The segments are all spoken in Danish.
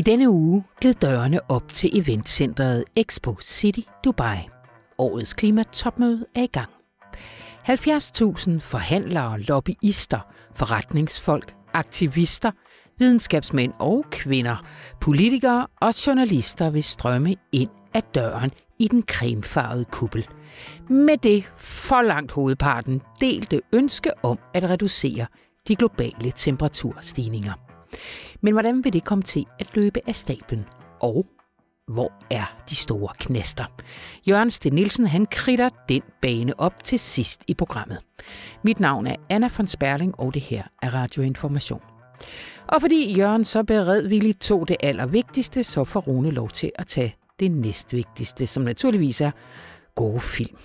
I denne uge gled dørene op til eventcentret Expo City Dubai. Årets klimatopmøde er i gang. 70.000 forhandlere, lobbyister, forretningsfolk, aktivister, videnskabsmænd og kvinder, politikere og journalister vil strømme ind af døren i den cremefarvede kuppel. Med det for langt hovedparten delte ønske om at reducere de globale temperaturstigninger. Men hvordan vil det komme til at løbe af staben? Og hvor er de store knaster? Jørgen Sten Nielsen han kritter den bane op til sidst i programmet. Mit navn er Anna von Sperling, og det her er Radioinformation. Og fordi Jørgen så beredvilligt tog det allervigtigste, så får Rune lov til at tage det næstvigtigste, som naturligvis er gode film.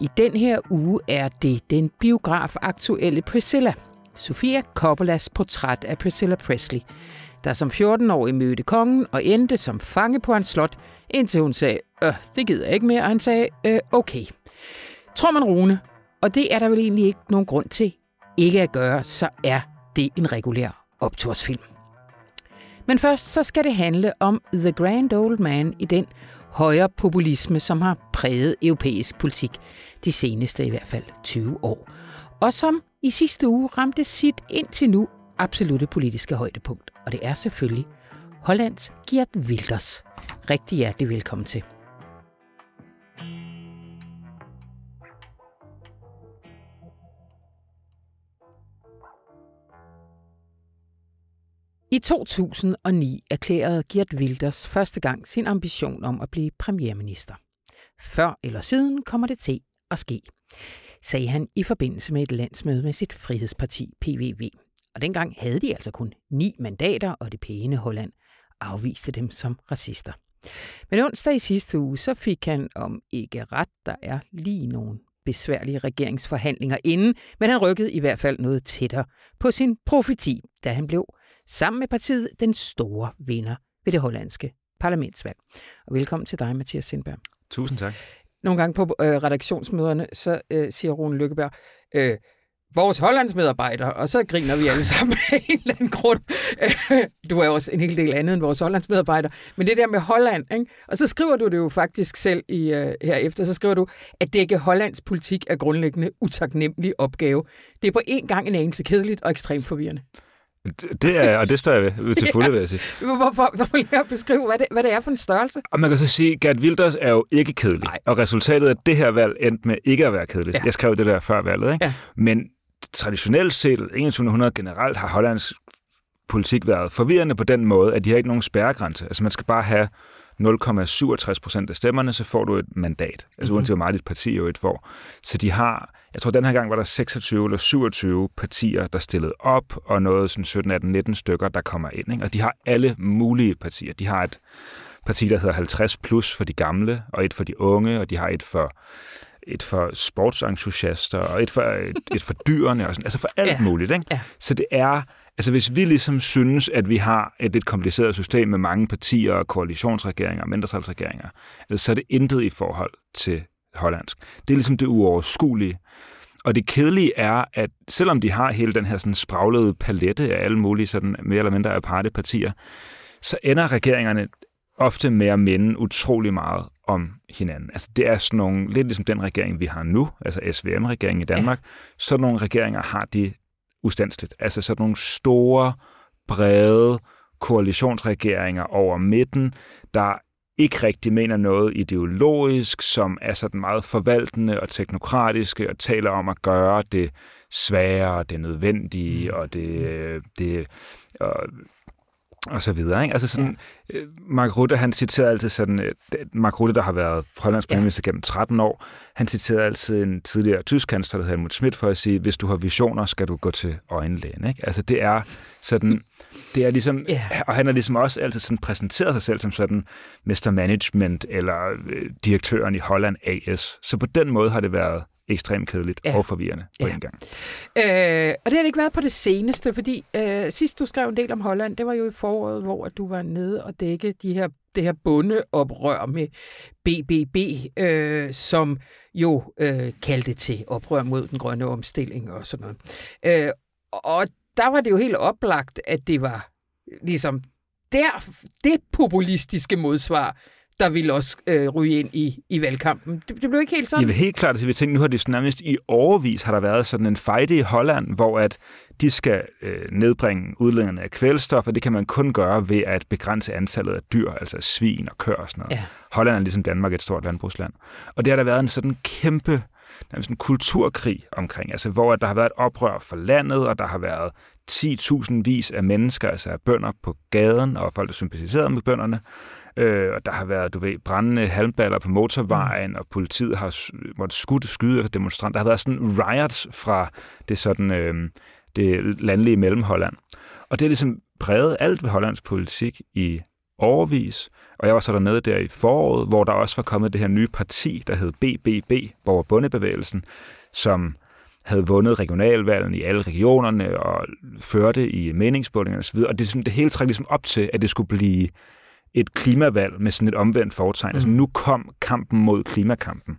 I den her uge er det den biografaktuelle Priscilla, Sofia Coppolas portræt af Priscilla Presley, der som 14-årig mødte kongen og endte som fange på hans slot, indtil hun sagde, øh, det gider jeg ikke mere, og han sagde, øh, okay. Tror man Rune, og det er der vel egentlig ikke nogen grund til ikke at gøre, så er det en regulær optursfilm. Men først så skal det handle om The Grand Old Man i den højre populisme, som har præget europæisk politik de seneste i hvert fald 20 år, og som i sidste uge ramte sit indtil nu absolute politiske højdepunkt. Og det er selvfølgelig Hollands Geert Wilders. Rigtig hjertelig velkommen til. I 2009 erklærede Geert Wilders første gang sin ambition om at blive premierminister. Før eller siden kommer det til at ske, sagde han i forbindelse med et landsmøde med sit frihedsparti PVV. Og dengang havde de altså kun ni mandater, og det pæne Holland afviste dem som racister. Men onsdag i sidste uge, så fik han om ikke ret, der er lige nogen besværlige regeringsforhandlinger inden, men han rykkede i hvert fald noget tættere på sin profeti, da han blev sammen med partiet den store vinder ved det hollandske parlamentsvalg. Og velkommen til dig, Mathias Sindberg. Tusind tak. Nogle gange på øh, redaktionsmøderne, så øh, siger Rune Lykkeberg, øh, vores Hollandsmedarbejder, og så griner vi alle sammen af en eller anden grund. Øh, du er også en hel del andet end vores hollandsmedarbejdere. Men det der med Holland, ikke? og så skriver du det jo faktisk selv i, uh, herefter, så skriver du, at dække Hollands politik er grundlæggende utaknemmelig opgave. Det er på en gang en anelse kedeligt og ekstremt forvirrende. Det er, og det står jeg ved til fulde, ja. vil jeg sige. Hvorfor, hvorfor vil jeg beskrive, hvad det, hvad det er for en størrelse? Og man kan så sige, at Gert Wilders er jo ikke kedelig. Nej. Og resultatet af det her valg endte med ikke at være kedeligt. Ja. Jeg skrev det der før valget. Ikke? Ja. Men traditionelt set, 2100 generelt, har Hollands politik været forvirrende på den måde, at de har ikke nogen spærregrænse. Altså man skal bare have 0,67 procent af stemmerne, så får du et mandat. Altså mm-hmm. uanset hvor meget dit parti jo et får. Så de har, jeg tror den her gang var der 26 eller 27 partier, der stillede op, og noget sådan 17, 18, 19 stykker, der kommer ind. Ikke? Og de har alle mulige partier. De har et parti, der hedder 50 plus for de gamle, og et for de unge, og de har et for et for sportsentusiaster, og et for, et, et for dyrene, og sådan, altså for alt ja. muligt. Ikke? Ja. Så det er, altså hvis vi ligesom synes, at vi har et lidt kompliceret system med mange partier, koalitionsregeringer og mindretalsregeringer, altså, så er det intet i forhold til hollandsk. Det er ligesom det uoverskuelige. Og det kedelige er, at selvom de har hele den her sådan spraglede palette af alle mulige sådan mere eller mindre aparte partier, så ender regeringerne ofte med at minde utrolig meget om hinanden. Altså det er sådan nogle, lidt ligesom den regering, vi har nu, altså SVM-regeringen i Danmark, ja. sådan nogle regeringer har de ustandsligt. Altså sådan nogle store, brede koalitionsregeringer over midten, der ikke rigtig mener noget ideologisk, som er sådan meget forvaltende og teknokratiske og taler om at gøre det svære, det nødvendige mm. og det, det og og så videre. Ikke? Altså sådan, ja. Øh, Mark Rutte, han citerer altid sådan, øh, Mark Rutte, der har været Hollands premierminister ja. gennem 13 år, han citerer altid en tidligere tysk kansler, der hedder Helmut Schmidt, for at sige, hvis du har visioner, skal du gå til øjenlægen. Ikke? Altså det er sådan, det er ligesom, ja. og han har ligesom også altid sådan præsenteret sig selv som sådan Mr. Management eller øh, direktøren i Holland AS. Så på den måde har det været ekstremt kedeligt ja. og forvirrende på ja. en gang. Øh, og det har det ikke været på det seneste, fordi øh, sidst du skrev en del om Holland, det var jo i foråret, hvor du var nede og dække de her, det her bundeoprør med BBB, øh, som jo øh, kaldte til oprør mod den grønne omstilling og sådan noget. Øh, og der var det jo helt oplagt, at det var ligesom der, det populistiske modsvar, der ville også øh, ryge ind i, i valgkampen. Det, det blev ikke helt sådan. vil helt klart, at vi tænker, nu har det nærmest i overvis har der været sådan en fight i Holland, hvor at de skal øh, nedbringe udledningen af kvælstof, og det kan man kun gøre ved at begrænse antallet af dyr, altså svin og kør og sådan noget. Ja. Holland er ligesom Danmark et stort landbrugsland. Og det har der været en sådan kæmpe nærmest en kulturkrig omkring, altså hvor der har været et oprør for landet, og der har været 10.000 vis af mennesker, altså af bønder på gaden, og folk, der sympatiserede med bønderne, Øh, og der har været, du ved, brændende halmballer på motorvejen, mm. og politiet har måttet skudt, skyde efter demonstranter. Der har været sådan riots fra det sådan, øh, det landlige Mellemholland. Og det er ligesom præget alt ved Hollands politik i overvis. Og jeg var så dernede der i foråret, hvor der også var kommet det her nye parti, der hed BBB, Borgerbundebevægelsen, som havde vundet regionalvalgen i alle regionerne og førte i meningsmålingerne osv. Og det, det hele træk ligesom op til, at det skulle blive et klimavalg med sådan et omvendt fortegn. Altså, mm. Altså nu kom kampen mod klimakampen.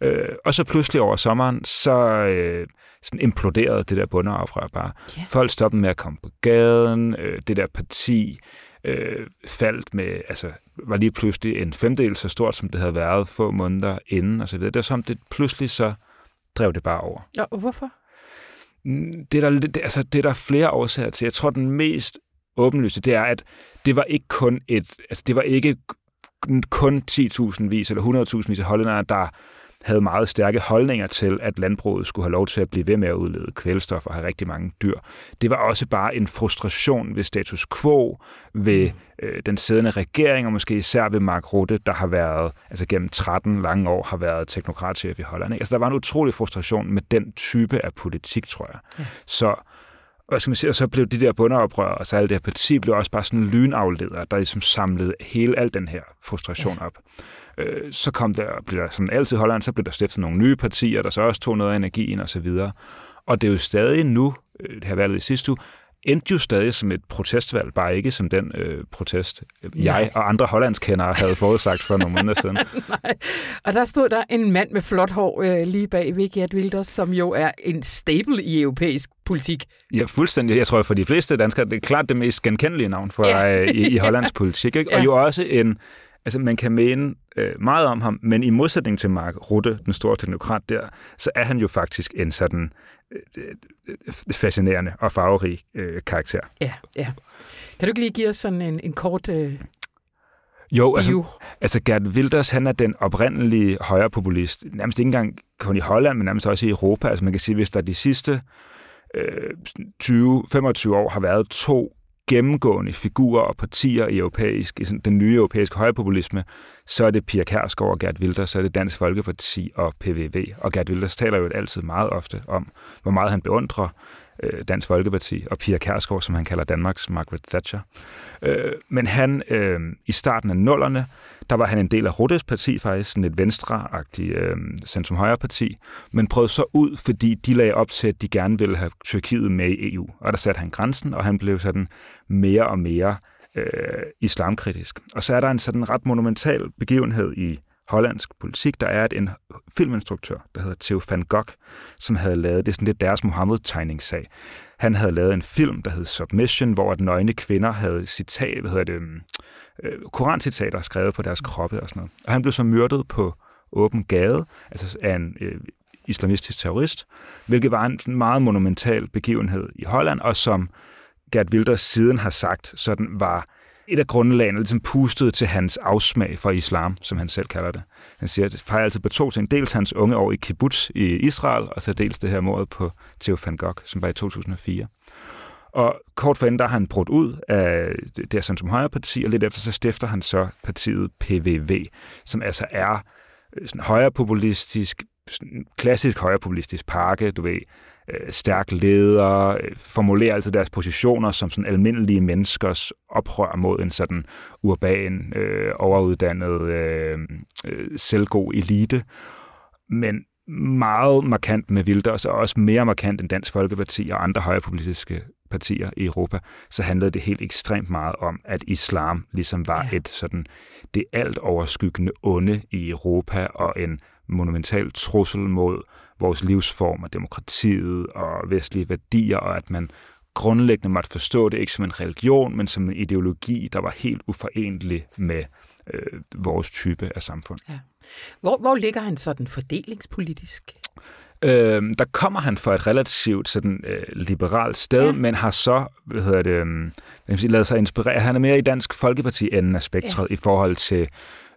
Øh, og så pludselig over sommeren, så øh, sådan imploderede det der bundeoprør bare. Yeah. Folk stoppede med at komme på gaden, øh, det der parti øh, faldt med, altså var lige pludselig en femdel så stort, som det havde været få måneder inden, videre. Det er som det pludselig så drev det bare over. Ja, og hvorfor? Mm, det er, der, det, altså, det er der flere årsager til. Jeg tror, den mest åbenlyse, det er, at det var ikke kun et, altså det var ikke kun 10.000 vis eller 100.000 vis af hollændere, der havde meget stærke holdninger til, at landbruget skulle have lov til at blive ved med at udlede kvælstof og have rigtig mange dyr. Det var også bare en frustration ved status quo, ved øh, den siddende regering, og måske især ved Mark Rutte, der har været, altså gennem 13 lange år, har været teknokratchef i Holland. Ikke? Altså der var en utrolig frustration med den type af politik, tror jeg. Ja. Så hvad skal man sige, og så blev de der bundeoprør, og så alt det her parti, blev også bare sådan en lynafleder, der ligesom samlede hele al den her frustration op. Øh, så kom der, blev der som altid Holland, så blev der stiftet nogle nye partier, der så også tog noget af energien og så videre. Og det er jo stadig nu, øh, det her valget i sidste uge, endte jo stadig som et protestvalg, bare ikke som den øh, protest, Nej. jeg og andre hollandskendere havde forudsagt for nogle måneder siden. Nej. Og der stod der en mand med flot hår øh, lige bag ved Gert Wilders, som jo er en stable i europæisk politik. Ja, fuldstændig. Jeg tror, for de fleste danskere, det er klart det mest genkendelige navn for ja. øh, i, i Hollands politik. Ikke? Og ja. jo også en, altså man kan mene øh, meget om ham, men i modsætning til Mark Rutte, den store teknokrat der, så er han jo faktisk en sådan øh, øh fascinerende og farverig øh, karakter. Ja, ja. Kan du ikke lige give os sådan en, en kort øh, jo, altså, altså Gert Wilders, han er den oprindelige højrepopulist, nærmest ikke engang kun i Holland, men nærmest også i Europa. Altså man kan sige, hvis der de sidste øh, 20-25 år har været to gennemgående figurer og partier i europæisk, i sådan, den nye europæiske højrepopulisme, så er det Pia Kærsgaard og Gert Wilders, så er det Dansk Folkeparti og PVV. Og Gert Wilders taler jo altid meget ofte om, hvor meget han beundrer øh, Dansk Folkeparti, og Pia Kærsgaard, som han kalder Danmarks Margaret Thatcher. Øh, men han, øh, i starten af nullerne, der var han en del af Ruttes parti faktisk, sådan et venstreagtigt øh, centrum-højre-parti, men prøvede så ud, fordi de lagde op til, at de gerne ville have Tyrkiet med i EU. Og der satte han grænsen, og han blev sådan mere og mere øh, islamkritisk. Og så er der en sådan ret monumental begivenhed i hollandsk politik, der er at en filminstruktør, der hedder Theo van Gogh, som havde lavet, det er sådan lidt deres Mohammed-tegningssag. Han havde lavet en film, der hed Submission, hvor at nøgne kvinder havde citat, hvad hedder det, mm, øh, korancitater skrevet på deres kroppe og sådan noget. Og han blev så myrdet på åben gade, altså af en øh, islamistisk terrorist, hvilket var en meget monumental begivenhed i Holland, og som Gert Wilders siden har sagt, sådan var et af grundlagene ligesom pustede til hans afsmag for islam, som han selv kalder det. Han siger, at det peger altid på to ting. Dels hans unge år i kibbutz i Israel, og så dels det her mord på Theo van Gogh, som var i 2004. Og kort forinden, der har han brudt ud af det her som Højre Parti, og lidt efter så stifter han så partiet PVV, som altså er øh, sådan højrepopulistisk, sådan klassisk højrepopulistisk pakke, du ved, øh, stærk leder, øh, formulerer altså deres positioner som sådan almindelige menneskers oprør mod en sådan urban, øh, overuddannet, øh, øh, selvgod elite. Men meget markant med Wilders, og også mere markant end Dansk Folkeparti og andre højrepopulistiske partier i Europa, så handlede det helt ekstremt meget om, at islam ligesom var ja. et sådan det alt overskyggende onde i Europa og en monumental trussel mod vores livsform og demokratiet og vestlige værdier, og at man grundlæggende måtte forstå det ikke som en religion, men som en ideologi, der var helt uforenelig med øh, vores type af samfund. Ja. Hvor, hvor ligger han sådan fordelingspolitisk? Øh, der kommer han fra et relativt sådan, øh, liberalt sted, ja. men har så hvad hedder det, øh, lavet sig inspirere. Han er mere i Dansk Folkeparti-enden af spektret ja. i forhold til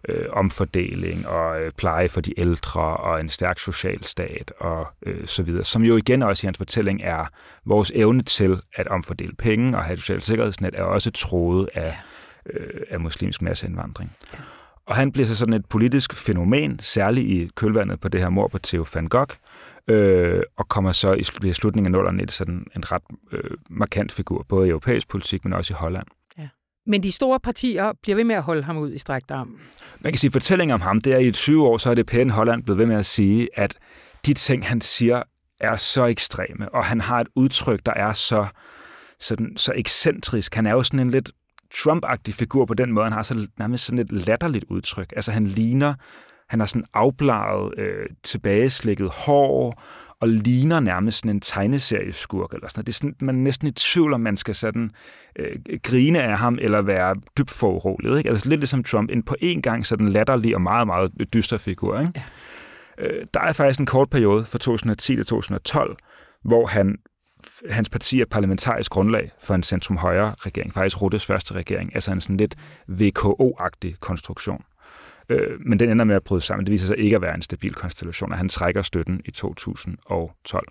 øh, omfordeling og øh, pleje for de ældre og en stærk social stat og øh, så videre, som jo igen også i hans fortælling er vores evne til at omfordele penge og have et socialt sikkerhedsnet, er også troet af, øh, af muslimsk masseindvandring. Ja. Og han bliver så sådan et politisk fænomen, særligt i kølvandet på det her mor på Theo van Gogh, øh, og kommer så i, slutningen af nullerne til sådan en ret øh, markant figur, både i europæisk politik, men også i Holland. Men de store partier bliver ved med at holde ham ud i strækt arm. Man kan sige, at fortællingen om ham, det er i 20 år, så er det pæne Holland blevet ved med at sige, at de ting, han siger, er så ekstreme, og han har et udtryk, der er så, sådan, så ekscentrisk. Han er jo sådan en lidt Trump-agtig figur på den måde. Han har så nærmest sådan et latterligt udtryk. Altså han ligner, han har sådan afbladet, øh, tilbageslækket hår, og ligner nærmest sådan en tegneserieskurk eller sådan Det er sådan, man er næsten i tvivl, om man skal sådan øh, grine af ham, eller være dybt foruroliget. Ikke? Altså lidt ligesom Trump, en på en gang sådan latterlig og meget, meget dyster figur. Ikke? Ja. Øh, der er faktisk en kort periode fra 2010 til 2012, hvor han hans parti er parlamentarisk grundlag for en centrum-højre regering, faktisk Ruttes første regering, altså en sådan lidt VKO-agtig konstruktion. Øh, men den ender med at bryde sammen. Det viser sig ikke at være en stabil konstellation, og han trækker støtten i 2012.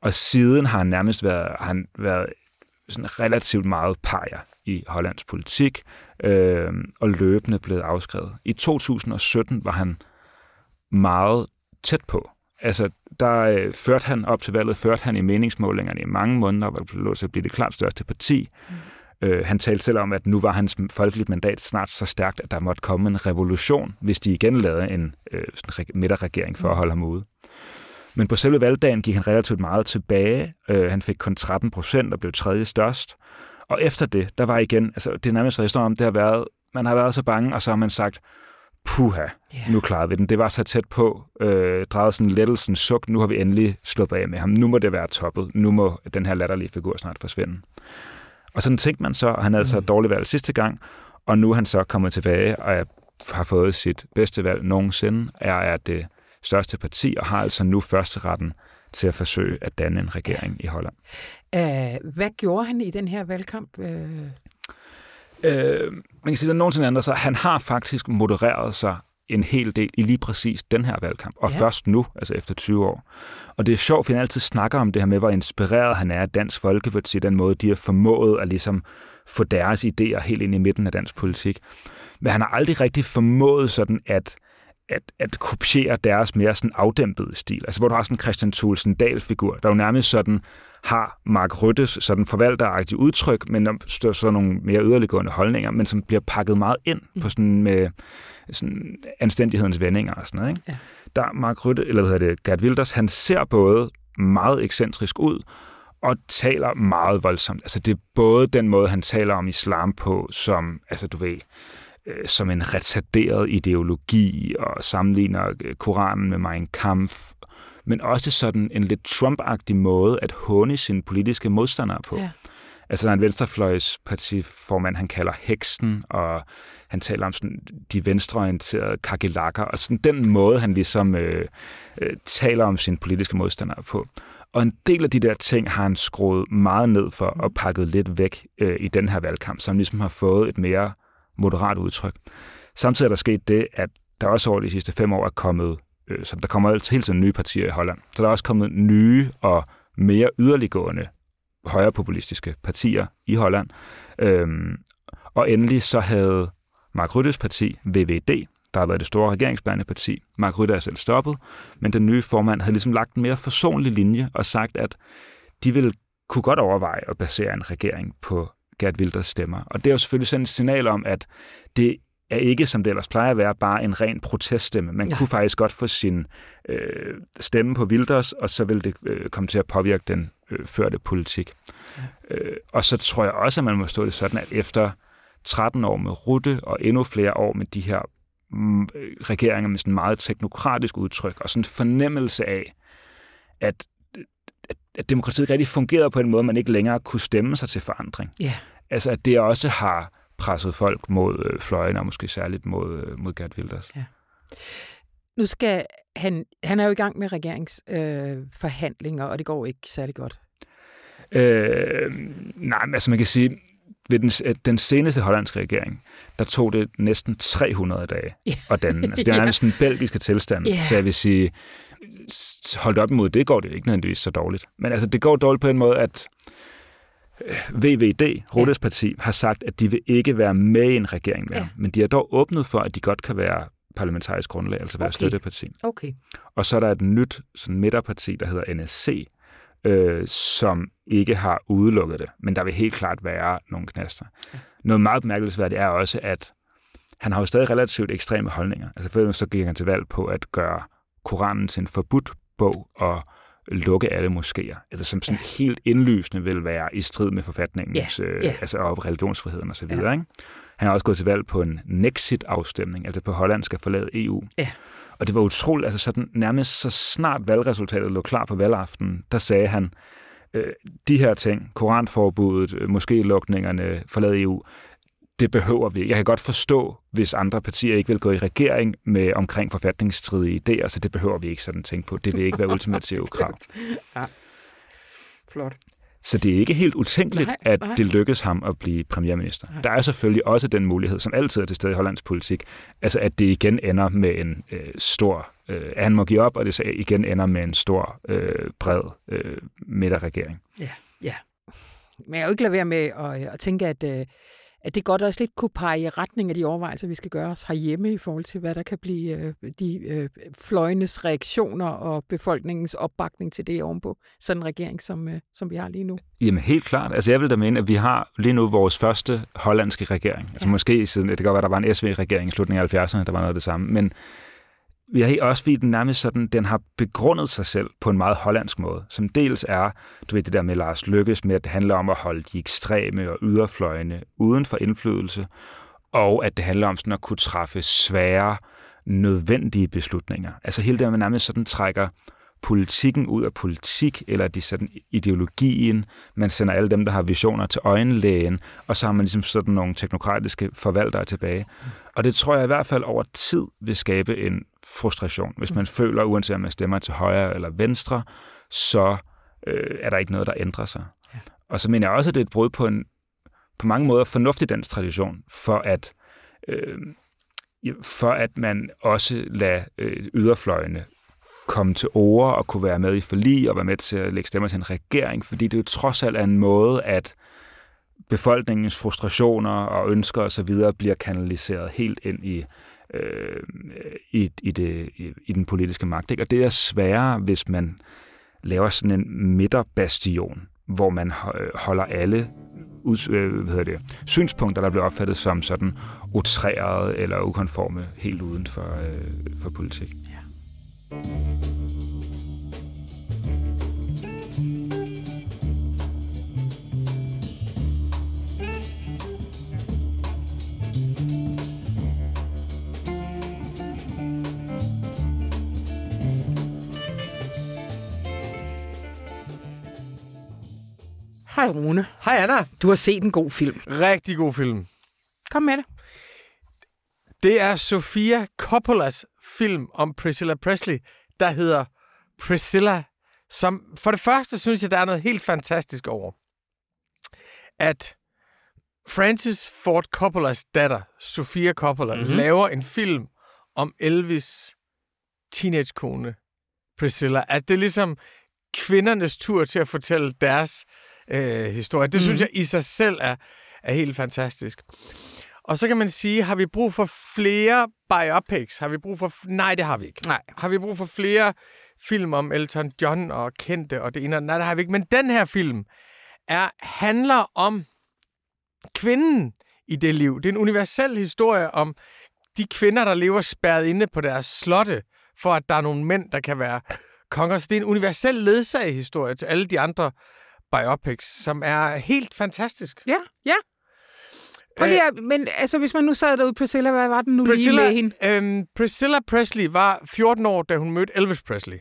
Og siden har han nærmest været, har han været sådan relativt meget peger i Hollands politik, øh, og løbende blevet afskrevet. I 2017 var han meget tæt på. Altså, der øh, førte han op til valget, førte han i meningsmålingerne i mange måneder, hvor det blev til at blive det klart største parti. Mm. Øh, han talte selv om, at nu var hans folkelige mandat snart så stærkt, at der måtte komme en revolution, hvis de igen lavede en øh, midterregering for at holde ham ude. Men på selve valgdagen gik han relativt meget tilbage. Øh, han fik kun 13 procent og blev tredje størst. Og efter det, der var igen, altså det er nærmest historien om, det har været, man har været så bange, og så har man sagt, puha, yeah. nu klarede vi den. Det var så tæt på, øh, drejede sådan lettelsen suk, nu har vi endelig sluppet af med ham. Nu må det være toppet. Nu må den her latterlige figur snart forsvinde. Og sådan tænkte man så, og han havde så mm. dårligt valg sidste gang, og nu er han så kommet tilbage og har fået sit bedste valg nogensinde, er, er det største parti, og har altså nu første retten til at forsøge at danne en regering i Holland. Uh, hvad gjorde han i den her valgkamp? Uh... Uh, man kan sige, at nogensinde andre, så han har faktisk modereret sig en hel del i lige præcis den her valgkamp, og ja. først nu, altså efter 20 år. Og det er sjovt, at han altid snakker om det her med, hvor inspireret han er af Dansk Folkeparti, den måde, de har formået at ligesom få deres idéer helt ind i midten af dansk politik. Men han har aldrig rigtig formået sådan at at, at kopiere deres mere sådan afdæmpede stil. Altså hvor du har sådan en Christian Thulsen Dahl-figur, der jo nærmest sådan har Mark Ryttes sådan forvalteragtige udtryk, men der så nogle mere yderliggående holdninger, men som bliver pakket meget ind mm. på sådan med sådan anstændighedens vendinger og sådan noget. Ikke? Ja. Der Mark Rytte, eller hvad hedder det, Gert Wilders, han ser både meget ekscentrisk ud, og taler meget voldsomt. Altså det er både den måde, han taler om islam på, som, altså du ved, øh, som en retarderet ideologi, og sammenligner øh, Koranen med Mein Kampf, men også sådan en lidt Trump-agtig måde at håne sine politiske modstandere på. Ja. Altså, der er en venstrefløjspartiformand, han kalder heksen, og han taler om sådan de venstreorienterede kakelakker, og sådan den måde, han ligesom øh, øh, taler om sine politiske modstandere på. Og en del af de der ting har han skruet meget ned for og pakket lidt væk øh, i den her valgkamp, som ligesom har fået et mere moderat udtryk. Samtidig er der sket det, at der også over de sidste fem år er kommet, øh, så der kommer altid hele tiden nye partier i Holland. Så der er også kommet nye og mere yderliggående højrepopulistiske partier i Holland. Øhm, og endelig så havde Mark Ryttes parti, VVD, der har været det store regeringsbærende parti. Mark Rytte er selv stoppet, men den nye formand havde ligesom lagt en mere forsonlig linje og sagt, at de ville kunne godt overveje at basere en regering på Gert Wilders stemmer. Og det er jo selvfølgelig sådan et signal om, at det er ikke, som det ellers plejer at være, bare en ren proteststemme. Man ja. kunne faktisk godt få sin øh, stemme på Wilders, og så vil det øh, komme til at påvirke den øh, førte politik. Ja. Øh, og så tror jeg også, at man må stå det sådan, at efter 13 år med Rutte og endnu flere år med de her mm, regeringer med sådan meget teknokratisk udtryk og sådan en fornemmelse af, at, at at demokratiet rigtig fungerede på en måde, man ikke længere kunne stemme sig til forandring. Ja. Altså, at det også har presset folk mod øh, fløjen, og måske særligt mod, øh, mod Gert Wilders. Ja. Nu skal han, han er jo i gang med regeringsforhandlinger, øh, og det går ikke særlig godt. Øh, nej, men altså man kan sige, ved den, den seneste hollandske regering, der tog det næsten 300 dage yeah. at danne. Altså, det er nærmest en belgiske tilstand, yeah. så jeg vil sige, holdt op imod det, går det ikke nødvendigvis så dårligt. Men altså, det går dårligt på en måde, at VVD, Rodes parti, har sagt, at de vil ikke være med i en regering mere. Ja. Men de har dog åbnet for, at de godt kan være parlamentarisk grundlag, altså være okay. støtteparti. Okay. Og så er der et nyt sådan midterparti, der hedder NSC, øh, som ikke har udelukket det. Men der vil helt klart være nogle knaster. Ja. Noget meget bemærkelsesværdigt er også, at han har jo stadig relativt ekstreme holdninger. Altså for så gik han til valg på at gøre Koranen til en forbudt bog og lukke alle moskéer. Altså som sådan ja. helt indlysende vil være i strid med forfatningens, ja. Øh, ja. altså og religionsfriheden osv. Ja. Ikke? Han har også gået til valg på en Nexit-afstemning, altså på Holland skal forlade EU. Ja. Og det var utroligt, altså sådan nærmest så snart valgresultatet lå klar på valgaften, der sagde han, øh, de her ting, koranforbuddet, øh, måske lukningerne, forlade EU, det behøver vi. Jeg kan godt forstå, hvis andre partier ikke vil gå i regering med omkring forfatningsstridige idéer, så det behøver vi ikke sådan tænke på. Det vil ikke være ultimative krav. ja. Flot. Så det er ikke helt utænkeligt, nej, at nej. det lykkes ham at blive premierminister. Nej. Der er selvfølgelig også den mulighed, som altid er til stede i Hollands politik, altså at det igen ender med en øh, stor... Øh, han må give op, og det igen ender med en stor, øh, bred øh, midterregering. Ja, ja. Men jeg er jo ikke lade være med at, at tænke, at... Øh, at det godt også lidt kunne pege i retning af de overvejelser, vi skal gøre os herhjemme i forhold til, hvad der kan blive øh, de øh, fløjenes reaktioner og befolkningens opbakning til det ovenpå sådan en regering, som, øh, som vi har lige nu. Jamen helt klart. Altså jeg vil da mene, at vi har lige nu vores første hollandske regering. Altså ja. måske siden, det kan godt være, der var en SV-regering i slutningen af 70'erne, der var noget af det samme, men vi har også fordi den nærmest sådan, den har begrundet sig selv på en meget hollandsk måde, som dels er, du ved det der med Lars Lykkes med, at det handler om at holde de ekstreme og yderfløjene uden for indflydelse, og at det handler om sådan at kunne træffe svære, nødvendige beslutninger. Altså hele det, at man nærmest sådan trækker politikken ud af politik, eller de sådan ideologien. Man sender alle dem, der har visioner til øjenlægen, og så har man ligesom sådan nogle teknokratiske forvaltere tilbage. Og det tror jeg i hvert fald over tid vil skabe en frustration. Hvis man føler, uanset om man stemmer til højre eller venstre, så øh, er der ikke noget, der ændrer sig. Ja. Og så mener jeg også, at det er et brud på en på mange måder fornuftig dansk tradition, for at øh, for at man også lader øh, yderfløjene komme til ord og kunne være med i forlig og være med til at lægge stemmer til en regering, fordi det jo trods alt er en måde, at befolkningens frustrationer og ønsker osv. bliver kanaliseret helt ind i, øh, i, i, det, i, i den politiske magt. Ikke? Og det er sværere, hvis man laver sådan en midterbastion, hvor man holder alle ud, øh, hvad det, synspunkter, der bliver opfattet som sådan utrærede eller ukonforme helt uden for, øh, for politik. Ja. Hej Rune. Hej Anna. Du har set en god film. Rigtig god film. Kom med det. Det er Sofia Coppolas film om Priscilla Presley, der hedder Priscilla, som for det første synes jeg, der er noget helt fantastisk over, at Francis Ford Coppolas datter, Sofia Coppola, mm-hmm. laver en film om Elvis teenagekone Priscilla. At det er ligesom kvindernes tur til at fortælle deres øh, historie. Det mm. synes jeg i sig selv er, er helt fantastisk. Og så kan man sige, har vi brug for flere biopics? Har vi brug for... Nej, det har vi ikke. Nej. Har vi brug for flere film om Elton John og kendte og det ene? Nej, det har vi ikke. Men den her film er, handler om kvinden i det liv. Det er en universel historie om de kvinder, der lever spærret inde på deres slotte, for at der er nogle mænd, der kan være konger. Så det er en universel ledsagehistorie til alle de andre biopics, som er helt fantastisk. Ja, ja. Prøv lige, at, men altså, hvis man nu sad derude, Priscilla, hvad var den nu Priscilla, lige med hende? Øhm, Priscilla Presley var 14 år, da hun mødte Elvis Presley.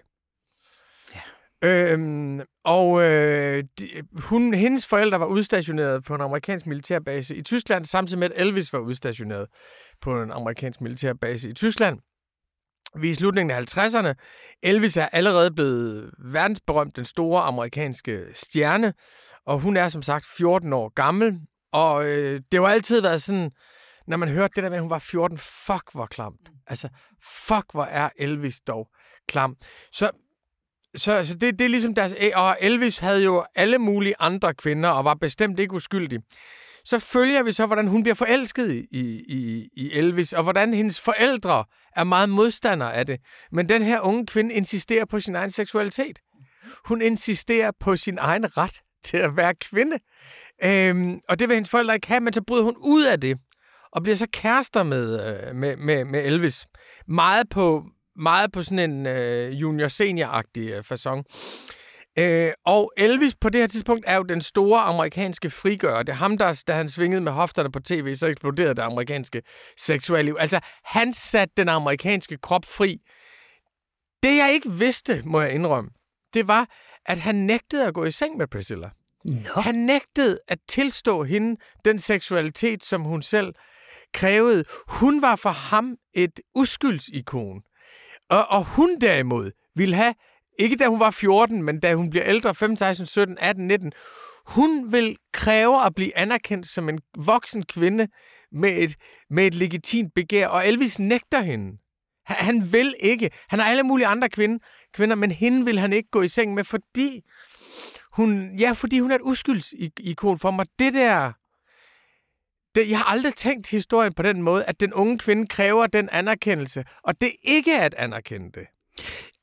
Ja. Øhm, og øh, de, hun, hendes forældre var udstationeret på en amerikansk militærbase i Tyskland, samtidig med, at Elvis var udstationeret på en amerikansk militærbase i Tyskland. Vi er i slutningen af 50'erne. Elvis er allerede blevet verdensberømt, den store amerikanske stjerne, og hun er som sagt 14 år gammel. Og øh, det har altid været sådan, når man hørte det der med, at hun var 14, fuck hvor klamt. Altså, fuck hvor er Elvis dog klam. Så så, så det, det er ligesom deres... Og Elvis havde jo alle mulige andre kvinder, og var bestemt ikke uskyldig. Så følger vi så, hvordan hun bliver forelsket i, i, i Elvis, og hvordan hendes forældre er meget modstandere af det. Men den her unge kvinde insisterer på sin egen seksualitet. Hun insisterer på sin egen ret til at være kvinde. Øhm, og det vil hendes forældre ikke have, men så bryder hun ud af det, og bliver så kærester med, øh, med, med, med Elvis. Meget på, meget på sådan en øh, junior-senior-agtig øh, façon. Øh, og Elvis på det her tidspunkt er jo den store amerikanske frigører. Det er ham, der, da han svingede med hofterne på tv, så eksploderede det amerikanske seksuelle liv. Altså, han satte den amerikanske krop fri. Det, jeg ikke vidste, må jeg indrømme, det var, at han nægtede at gå i seng med Priscilla. Nå. Han nægtede at tilstå hende den seksualitet, som hun selv krævede. Hun var for ham et uskyldsikon. Og, og hun derimod ville have, ikke da hun var 14, men da hun bliver ældre, 15, 16, 17, 18, 19, hun vil kræve at blive anerkendt som en voksen kvinde med et, med et legitimt begær, og Elvis nægter hende. Han, han vil ikke. Han har alle mulige andre kvinde, kvinder, men hende vil han ikke gå i seng med, fordi hun, ja, fordi hun er et uskyldsikon for mig. Det der det, jeg har aldrig tænkt historien på den måde, at den unge kvinde kræver den anerkendelse, og det ikke er at anerkende det.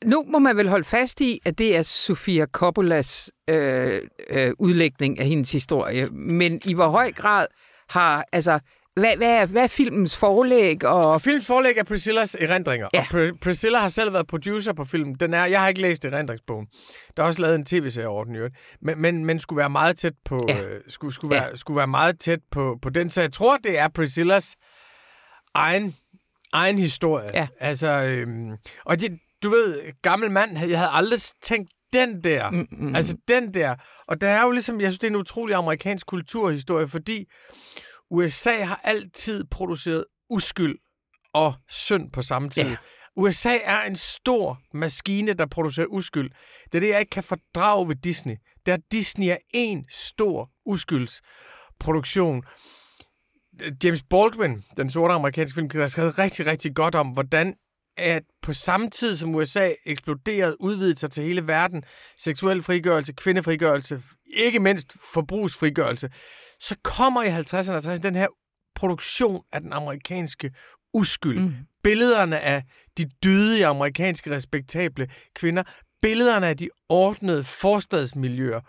Nu må man vel holde fast i, at det er Sofia Coppolas øh, øh, udlægning af hendes historie. Men i hvor høj grad har, altså, hvad, hvad, er, hvad er filmens forlæg? Og... Filmens forlæg er Priscillas erindringer, Ja. og Pr- Priscilla har selv været producer på filmen. Den er, jeg har ikke læst erindringsbogen. Der er også lavet en tv-serie over den, men, men, men skulle være meget tæt på, Ja. øh, skulle, skulle, Ja. være, skulle være meget tæt på, på den. Så jeg tror, det er Priscillas egen, egen historie. Ja. Altså, øhm, og det, du ved, gammel mand, jeg havde aldrig tænkt den der. Mm, mm. Altså den der. Og der er jo ligesom, jeg synes, det er en utrolig amerikansk kulturhistorie, fordi USA har altid produceret uskyld og synd på samme tid. Ja. USA er en stor maskine, der producerer uskyld. Det er det, jeg ikke kan fordrage ved Disney. Det er, at Disney er en stor uskylds-produktion. James Baldwin, den sorte amerikanske film, har skrevet rigtig, rigtig godt om, hvordan at på samme tid som USA eksploderede, udvidede sig til hele verden, seksuel frigørelse, kvindefrigørelse, ikke mindst forbrugsfrigørelse, så kommer i 50'erne og 60'erne den her produktion af den amerikanske uskyld. Mm. Billederne af de dydige amerikanske respektable kvinder, billederne af de ordnede forstadsmiljøer,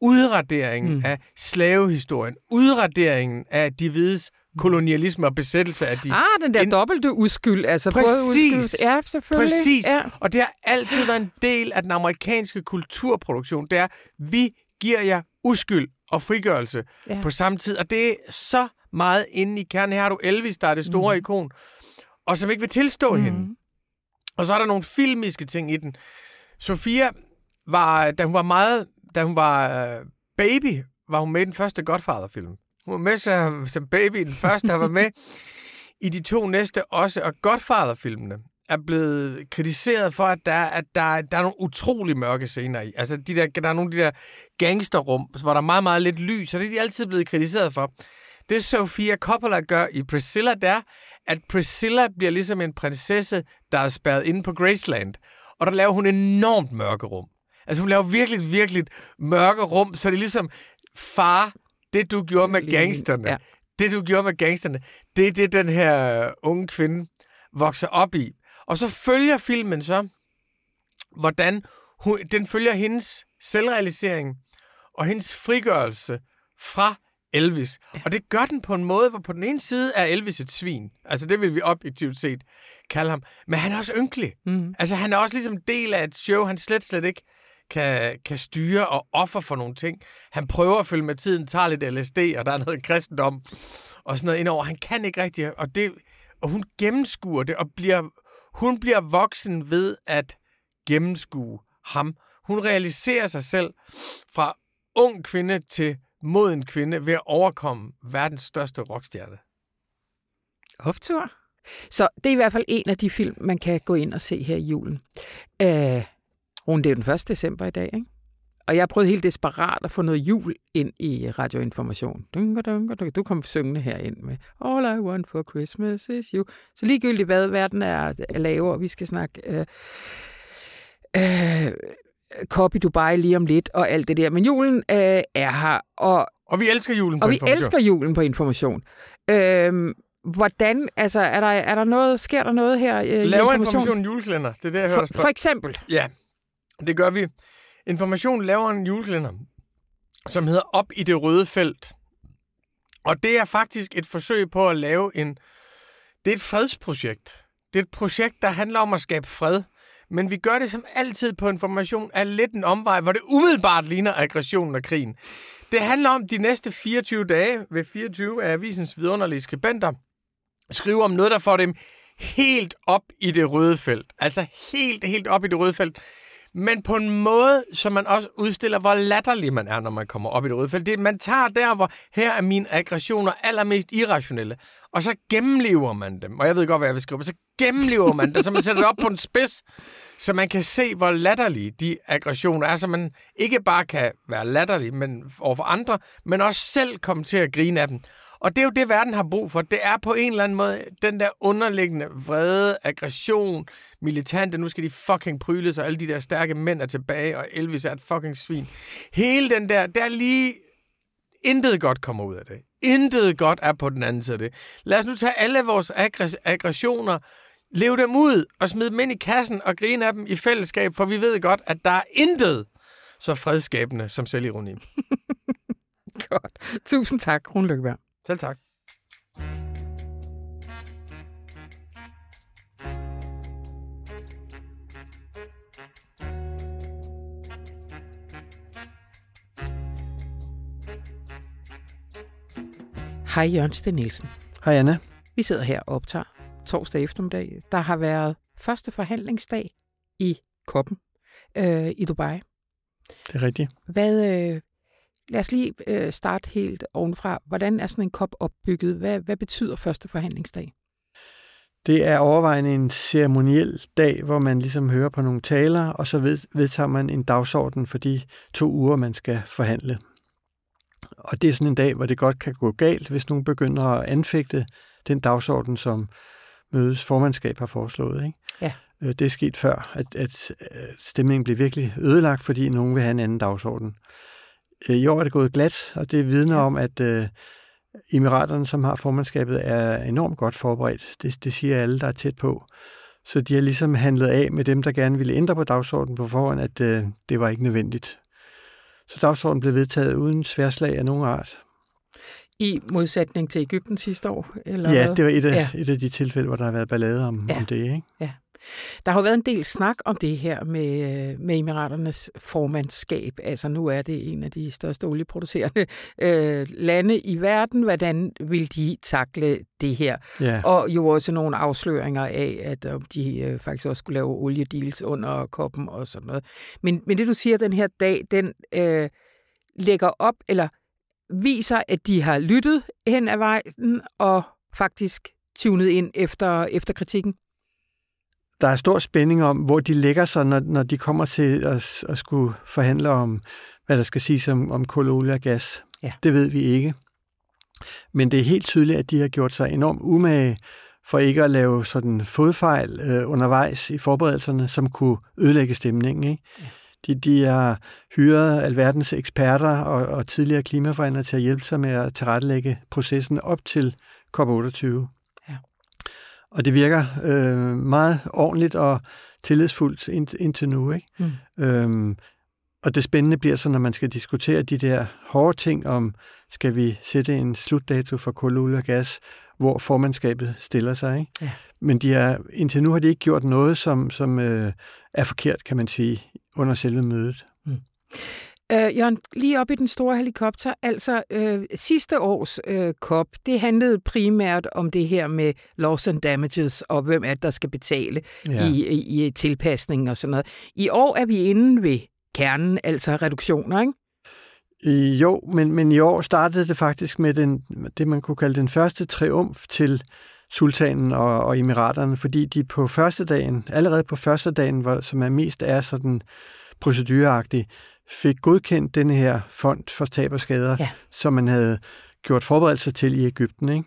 udraderingen mm. af slavehistorien, udraderingen af de hvides kolonialisme og besættelse af de Ah, den der en- dobbelte uskyld. Altså Præcis. Både uskyld, ja, selvfølgelig. Præcis. Ja. Og det har altid været en del af den amerikanske kulturproduktion. Det er, vi giver jer uskyld og frigørelse ja. Ja. på samme tid. Og det er så meget inde i kernen. Her har du Elvis, der er det store mm. ikon, og som ikke vil tilstå mm. hende. Og så er der nogle filmiske ting i den. Sofia var, da hun var meget, da hun var øh, baby, var hun med i den første Godfather-film. Hun var med som, som baby i den første, og var med i de to næste også. Og Godfather-filmene er blevet kritiseret for, at der, at der, der er nogle utrolig mørke scener i. Altså, de der, der er nogle af de der gangsterrum, hvor der er meget, meget lidt lys, og det er de altid blevet kritiseret for. Det Sofia Coppola gør i Priscilla, det er, at Priscilla bliver ligesom en prinsesse, der er spærret inde på Graceland. Og der laver hun enormt mørke rum. Altså hun laver virkelig, virkelig mørke rum, så det er ligesom, far, det du gjorde med gangsterne, ja. det du gjorde med gangsterne, det er det, den her unge kvinde vokser op i. Og så følger filmen så, hvordan hun, den følger hendes selvrealisering og hendes frigørelse fra Elvis. Ja. Og det gør den på en måde, hvor på den ene side er Elvis et svin. Altså det vil vi objektivt set kalde ham. Men han er også ynkelig. Mm. Altså han er også ligesom del af et show, han slet, slet ikke kan, kan styre og offer for nogle ting. Han prøver at følge med tiden, tager lidt LSD, og der er noget kristendom og sådan noget indover. Han kan ikke rigtig, og, det, og hun gennemskuer det, og bliver, hun bliver voksen ved at gennemskue ham. Hun realiserer sig selv fra ung kvinde til moden kvinde ved at overkomme verdens største rockstjerne. Optur. Så det er i hvert fald en af de film, man kan gå ind og se her i julen. Øh, Rune, det er den 1. december i dag, ikke? Og jeg prøvet helt desperat at få noget jul ind i radioinformation. Du kom syngende ind med All I want for Christmas is you. Så ligegyldigt hvad verden er, er lavere, vi skal snakke øh, øh, Copy Dubai lige om lidt og alt det der. Men julen øh, er her. Og, og vi elsker julen på og information. Og vi elsker julen på information. Øh, Hvordan, altså, er der, er der noget, sker der noget her øh, Laver information? information juleklænder, det er det, jeg hører. For, for eksempel? Ja, det gør vi. Information laver en juleklænder, som hedder Op i det røde felt. Og det er faktisk et forsøg på at lave en... Det er et fredsprojekt. Det er et projekt, der handler om at skabe fred. Men vi gør det som altid på information af lidt en omvej, hvor det umiddelbart ligner aggressionen og krigen. Det handler om de næste 24 dage ved 24 af avisens vidunderlige skribenter, skrive om noget, der får dem helt op i det røde felt. Altså helt, helt op i det røde felt. Men på en måde, som man også udstiller, hvor latterlig man er, når man kommer op i det røde felt. Det, man tager der, hvor her er mine aggressioner allermest irrationelle, og så gennemlever man dem. Og jeg ved godt, hvad jeg vil skrive, men så gennemlever man dem, så man sætter det op på en spids, så man kan se, hvor latterlige de aggressioner er, så man ikke bare kan være latterlig men overfor andre, men også selv komme til at grine af dem. Og det er jo det, verden har brug for. Det er på en eller anden måde den der underliggende vrede, aggression, militante, nu skal de fucking pryle sig, alle de der stærke mænd er tilbage, og Elvis er et fucking svin. Hele den der, der lige intet godt kommer ud af det. Intet godt er på den anden side af det. Lad os nu tage alle vores aggress- aggressioner, leve dem ud og smide dem ind i kassen og grine af dem i fællesskab, for vi ved godt, at der er intet så fredskabende som selvironi. godt. Tusind tak, Rune Lykkeberg. Selv tak. Hej Jørgen Sten Nielsen. Hej Anna. Vi sidder her og optager torsdag eftermiddag. Der har været første forhandlingsdag i Koppen øh, i Dubai. Det er rigtigt. Hvad, øh, Lad os lige øh, starte helt ovenfra. Hvordan er sådan en kop opbygget? Hvad, hvad betyder første forhandlingsdag? Det er overvejende en ceremoniel dag, hvor man ligesom hører på nogle taler, og så ved, vedtager man en dagsorden for de to uger, man skal forhandle. Og det er sådan en dag, hvor det godt kan gå galt, hvis nogen begynder at anfægte den dagsorden, som mødes formandskab har foreslået. Ikke? Ja. Øh, det er sket før, at, at stemningen bliver virkelig ødelagt, fordi nogen vil have en anden dagsorden. Øh, I år er det gået glat, og det vidner om, at øh, Emiraterne, som har formandskabet, er enormt godt forberedt. Det, det siger alle, der er tæt på. Så de har ligesom handlet af med dem, der gerne ville ændre på dagsordenen på forhånd, at øh, det var ikke nødvendigt. Så dagsordenen blev vedtaget uden sværslag af nogen art. I modsætning til Ægypten sidste år? Eller ja, det var et af, ja. et af de tilfælde, hvor der har været ballade om, ja. om det. Ikke? Ja. Der har jo været en del snak om det her med, med Emiraternes formandskab. Altså nu er det en af de største olieproducerende øh, lande i verden. Hvordan vil de takle det her? Ja. Og jo også nogle afsløringer af, at øh, de øh, faktisk også skulle lave oliedeals under koppen og sådan noget. Men, men det du siger den her dag, den øh, lægger op, eller viser, at de har lyttet hen ad vejen og faktisk tunet ind efter, efter kritikken? Der er stor spænding om, hvor de lægger sig, når, når de kommer til at, at skulle forhandle om, hvad der skal siges om, om kul, olie og gas. Ja. Det ved vi ikke. Men det er helt tydeligt, at de har gjort sig enormt umage for ikke at lave sådan fodfejl øh, undervejs i forberedelserne, som kunne ødelægge stemningen. Ikke? Ja. De, de har hyret alverdens eksperter og, og tidligere klimaforhandlere til at hjælpe sig med at tilrettelægge processen op til COP28. Og det virker øh, meget ordentligt og tillidsfuldt ind, indtil nu. Ikke? Mm. Øhm, og det spændende bliver så, når man skal diskutere de der hårde ting om, skal vi sætte en slutdato for kul, olie og gas, hvor formandskabet stiller sig. Ikke? Ja. Men de er, indtil nu har de ikke gjort noget, som, som øh, er forkert, kan man sige, under selve mødet. Mm. Øh, Jørgen, lige op i den store helikopter, altså øh, sidste års øh, COP, det handlede primært om det her med loss and damages, og hvem er det, der skal betale ja. i, i, i tilpasning og sådan noget. I år er vi inde ved kernen, altså reduktioner, ikke? Jo, men, men i år startede det faktisk med den, det, man kunne kalde den første triumf til sultanen og, og emiraterne, fordi de på første dagen, allerede på første dagen, hvor, som er mest er sådan procedureagtig, fik godkendt denne her fond for tab og skader, ja. som man havde gjort forberedelser til i Ægypten. Ikke?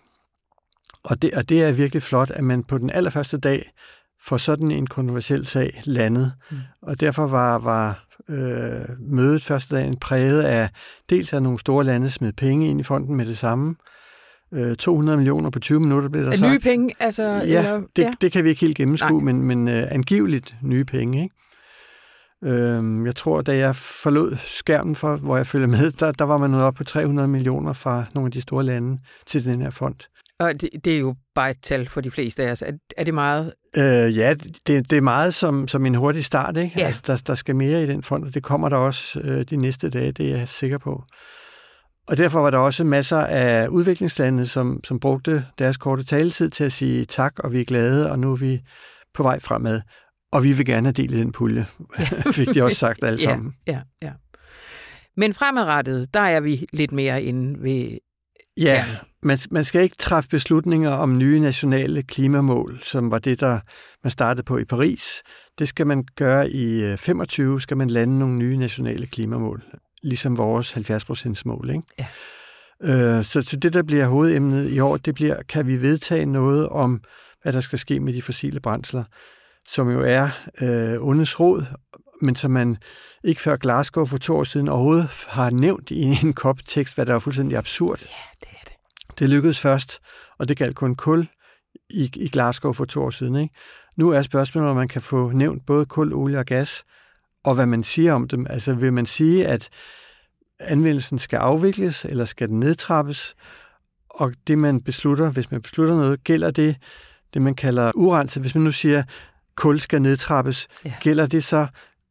Og, det, og det er virkelig flot, at man på den allerførste dag får sådan en kontroversiel sag landet. Mm. Og derfor var, var øh, mødet første dagen præget af dels af nogle store lande smed penge ind i fonden med det samme. Øh, 200 millioner på 20 minutter blev der sagt. Nye penge? Altså, ja, eller, det, ja, det kan vi ikke helt gennemskue, Nej. men, men øh, angiveligt nye penge. Ikke? Øh, jeg tror, da jeg forlod skærmen, for, hvor jeg følger med, der, der var man nået op på 300 millioner fra nogle af de store lande til den her fond. Og det, det er jo bare et tal for de fleste af os. Er, er det meget? Øh, ja, det, det er meget som, som en hurtig start. Ikke? Ja. Altså, der, der skal mere i den fond, og det kommer der også øh, de næste dage, det er jeg sikker på. Og derfor var der også masser af udviklingslande, som, som brugte deres korte taletid til at sige tak, og vi er glade, og nu er vi på vej fremad. Og vi vil gerne have del i den pulje, ja. fik de også sagt alle sammen. Ja, ja, ja. Men fremadrettet, der er vi lidt mere inde ved Ja, man, man skal ikke træffe beslutninger om nye nationale klimamål, som var det, der man startede på i Paris. Det skal man gøre i 25, øh, skal man lande nogle nye nationale klimamål, ligesom vores 70% mål. Ikke? Ja. Øh, så, så det, der bliver hovedemnet i år, det bliver, kan vi vedtage noget om, hvad der skal ske med de fossile brændsler, som jo er øh, ondets råd, men som man ikke før Glasgow for to år siden overhovedet har nævnt i en koptekst, hvad der er fuldstændig absurd. Ja, det er det. Det lykkedes først, og det galt kun kul i, i Glasgow for to år siden. Ikke? Nu er spørgsmålet, om man kan få nævnt både kul, olie og gas, og hvad man siger om dem. Altså vil man sige, at anvendelsen skal afvikles, eller skal den nedtrappes? Og det, man beslutter, hvis man beslutter noget, gælder det, det man kalder urenset. Hvis man nu siger, kul skal nedtrappes, ja. gælder det så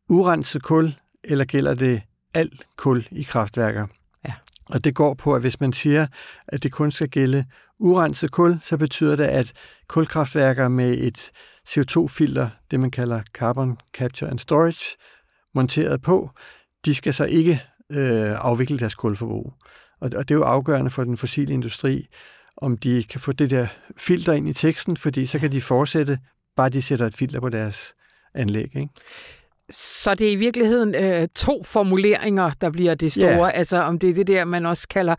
urenset kul, eller gælder det alt kul i kraftværker? Ja. Og det går på, at hvis man siger, at det kun skal gælde urenset kul, så betyder det, at kulkraftværker med et CO2-filter, det man kalder Carbon Capture and Storage, monteret på, de skal så ikke øh, afvikle deres kulforbrug. Og, og det er jo afgørende for den fossile industri, om de kan få det der filter ind i teksten, fordi så kan de fortsætte, bare de sætter et filter på deres anlæg. Ikke? Så det er i virkeligheden øh, to formuleringer, der bliver det store. Yeah. Altså om det er det der, man også kalder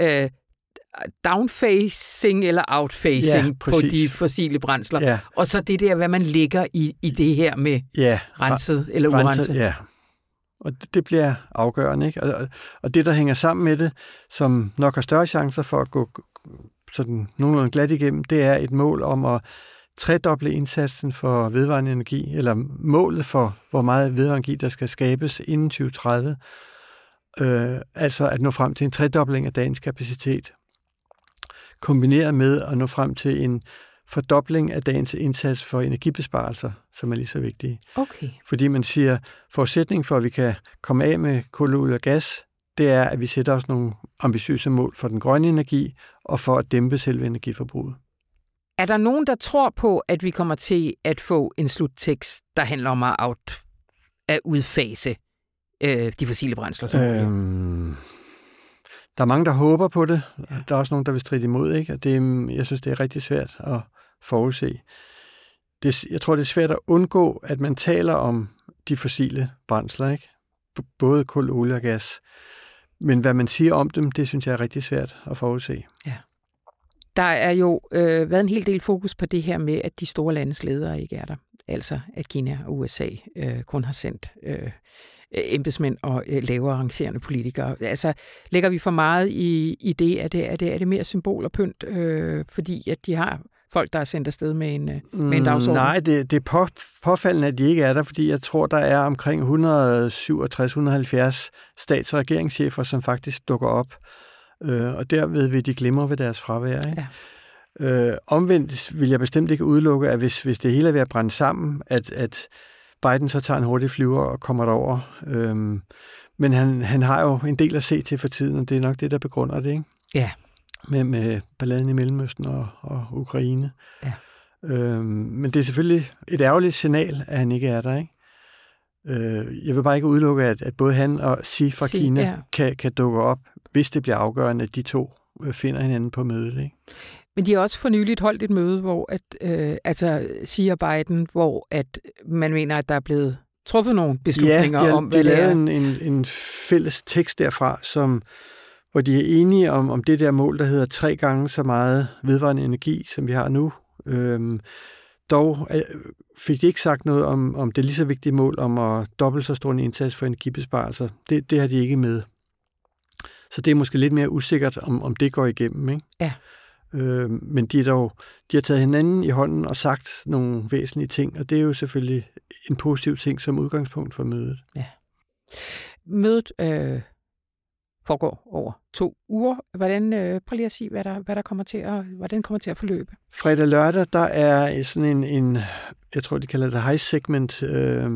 øh, downfacing eller outfacing ja, på de fossile brændsler. Ja. Og så det der, hvad man lægger i, i det her med ja, renset eller urenset. Ja, og det, det bliver afgørende. Ikke? Og, og det, der hænger sammen med det, som nok har større chancer for at gå sådan nogenlunde glat igennem, det er et mål om at tredoble indsatsen for vedvarende energi, eller målet for, hvor meget vedvarende energi, der skal skabes inden 2030. Øh, altså at nå frem til en tredobling af dagens kapacitet, kombineret med at nå frem til en fordobling af dagens indsats for energibesparelser, som er lige så vigtige. Okay. Fordi man siger, forudsætningen for, at vi kan komme af med kul, og gas, det er, at vi sætter os nogle ambitiøse mål for den grønne energi og for at dæmpe selve energiforbruget. Er der nogen, der tror på, at vi kommer til at få en sluttekst, der handler om at, out, at udfase øh, de fossile brændsler? Som øhm, der er mange, der håber på det. Ja. Der er også nogen, der vil stride imod. Ikke? Og det, jeg synes, det er rigtig svært at forudse. Det, jeg tror, det er svært at undgå, at man taler om de fossile brændsler. Ikke? Både kul, olie og gas. Men hvad man siger om dem, det synes jeg er rigtig svært at forudse. Ja. Der er jo øh, været en hel del fokus på det her med, at de store landes ledere ikke er der. Altså, at Kina og USA øh, kun har sendt øh, embedsmænd og øh, lavere arrangerende politikere. Altså, lægger vi for meget i, i det? Er det, er det? er det mere symbol og pynt, øh, fordi at de har folk, der er sendt afsted med en, øh, med en dagsorden? Nej, det, det er på, påfaldende, at de ikke er der, fordi jeg tror, der er omkring 167-170 stats- og regeringschefer, som faktisk dukker op øh, og derved vil de glimre ved deres fravær. Ikke? Ja. Øh, omvendt vil jeg bestemt ikke udelukke, at hvis, hvis det hele er ved at brænde sammen, at, at Biden så tager en hurtig flyver og kommer derover. Øhm, men han, han har jo en del at se til for tiden, og det er nok det, der begrunder det, ikke? Ja. Med, med balladen i Mellemøsten og, og Ukraine. Ja. Øhm, men det er selvfølgelig et ærgerligt signal, at han ikke er der, ikke? Øh, jeg vil bare ikke udelukke, at, at både han og Xi fra Xi, Kina ja. kan, kan dukke op, hvis det bliver afgørende, at de to øh, finder hinanden på mødet. Ikke? Men de har også for nyligt holdt et møde, hvor at, øh, altså siger Biden, hvor at man mener, at der er blevet truffet nogle beslutninger ja, de har, om, hvad de det er. En, en, en fælles tekst derfra, som, hvor de er enige om, om det der mål, der hedder tre gange så meget vedvarende energi, som vi har nu. Øhm, dog øh, fik de ikke sagt noget om, om det lige så vigtige mål om at dobbelt så stor en indsats for energibesparelser. Det, det har de ikke med. Så det er måske lidt mere usikkert, om, om det går igennem. Ikke? Ja. Øh, men de, er dog, de har taget hinanden i hånden og sagt nogle væsentlige ting, og det er jo selvfølgelig en positiv ting som udgangspunkt for mødet. Ja. Mødet øh, foregår over to uger. Hvordan, øh, prøv lige at sige, hvad der, hvad der kommer til at, hvordan kommer til at forløbe. Fredag lørdag, der er sådan en, en jeg tror, de kalder det high segment øh,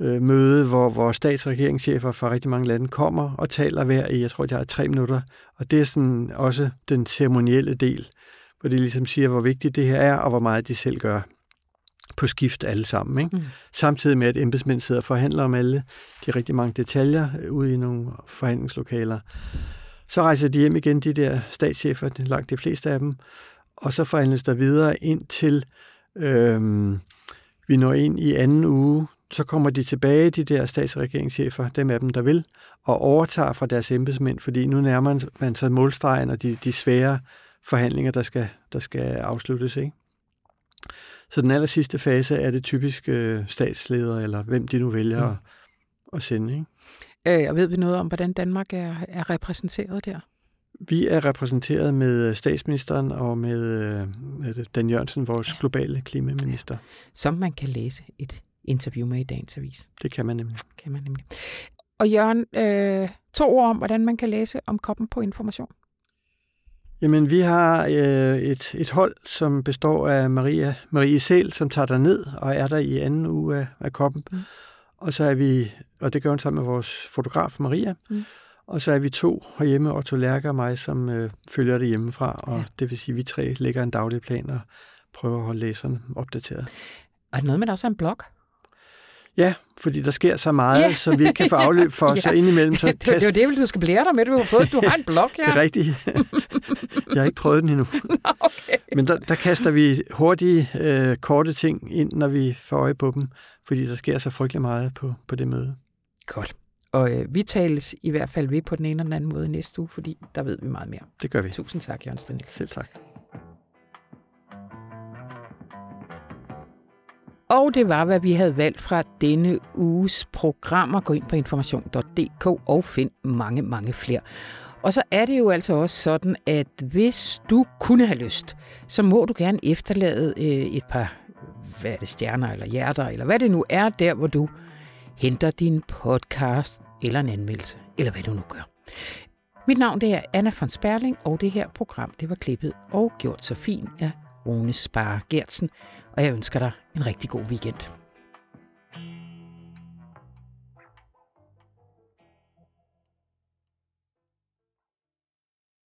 øh, møde, hvor, hvor stats- og regeringschefer fra rigtig mange lande kommer og taler hver i, jeg tror, de har tre minutter. Og det er sådan også den ceremonielle del, hvor de ligesom siger, hvor vigtigt det her er, og hvor meget de selv gør på skift alle sammen. Ikke? Mm. Samtidig med, at embedsmænd sidder og forhandler om alle de rigtig mange detaljer ude i nogle forhandlingslokaler. Så rejser de hjem igen, de der statschefer, langt de fleste af dem, og så forhandles der videre ind til, øhm, vi når ind i anden uge, så kommer de tilbage, de der statsregeringschefer, dem af dem, der vil, og overtager fra deres embedsmænd, fordi nu nærmer man sig målstregen og de, de svære forhandlinger, der skal, der skal afsluttes. Ikke? Så den aller sidste fase er det typiske øh, statsledere, eller hvem de nu vælger mm. at, at sende. Ikke? Øh, og ved vi noget om, hvordan Danmark er, er repræsenteret der? Vi er repræsenteret med statsministeren og med, øh, med Dan Jørgensen, vores ja. globale klimaminister. Som man kan læse et interview med i dagens avis. Det kan man nemlig. Kan man nemlig. Og Jørgen, øh, to ord om, hvordan man kan læse om koppen på information. Jamen, vi har øh, et, et hold, som består af Maria, Marie Sæl, som tager der ned og er der i anden uge af, af koppen. Mm. Og så er vi, og det gør hun sammen med vores fotograf Maria, mm. og så er vi to herhjemme, Otto Lærke og mig, som øh, følger det hjemmefra, og ja. det vil sige, at vi tre lægger en daglig plan og prøver at holde læserne opdateret. Er det noget med, der også er en blog? Ja, fordi der sker så meget, yeah. som vi ikke kan få afløb for, ja. så indimellem... Så det, kast... det er det, du skal blære dig med. Du har, fået, du har en blog her. det er rigtigt. Jeg har ikke prøvet den endnu. okay. Men der, der kaster vi hurtige, øh, korte ting ind, når vi får øje på dem, fordi der sker så frygtelig meget på, på det møde. Godt. Og øh, vi tales i hvert fald ved på den ene eller anden måde næste uge, fordi der ved vi meget mere. Det gør vi. Tusind tak, Jørgen Stenil. Selv tak. Og det var, hvad vi havde valgt fra denne uges programmer. Gå ind på information.dk og find mange, mange flere. Og så er det jo altså også sådan, at hvis du kunne have lyst, så må du gerne efterlade øh, et par hvad er det, stjerner eller hjerter, eller hvad det nu er, der hvor du henter din podcast eller en anmeldelse, eller hvad du nu gør. Mit navn det er Anna von Sperling, og det her program det var klippet og gjort så fint af Rune Spar Gertsen, og jeg ønsker dig en rigtig god weekend.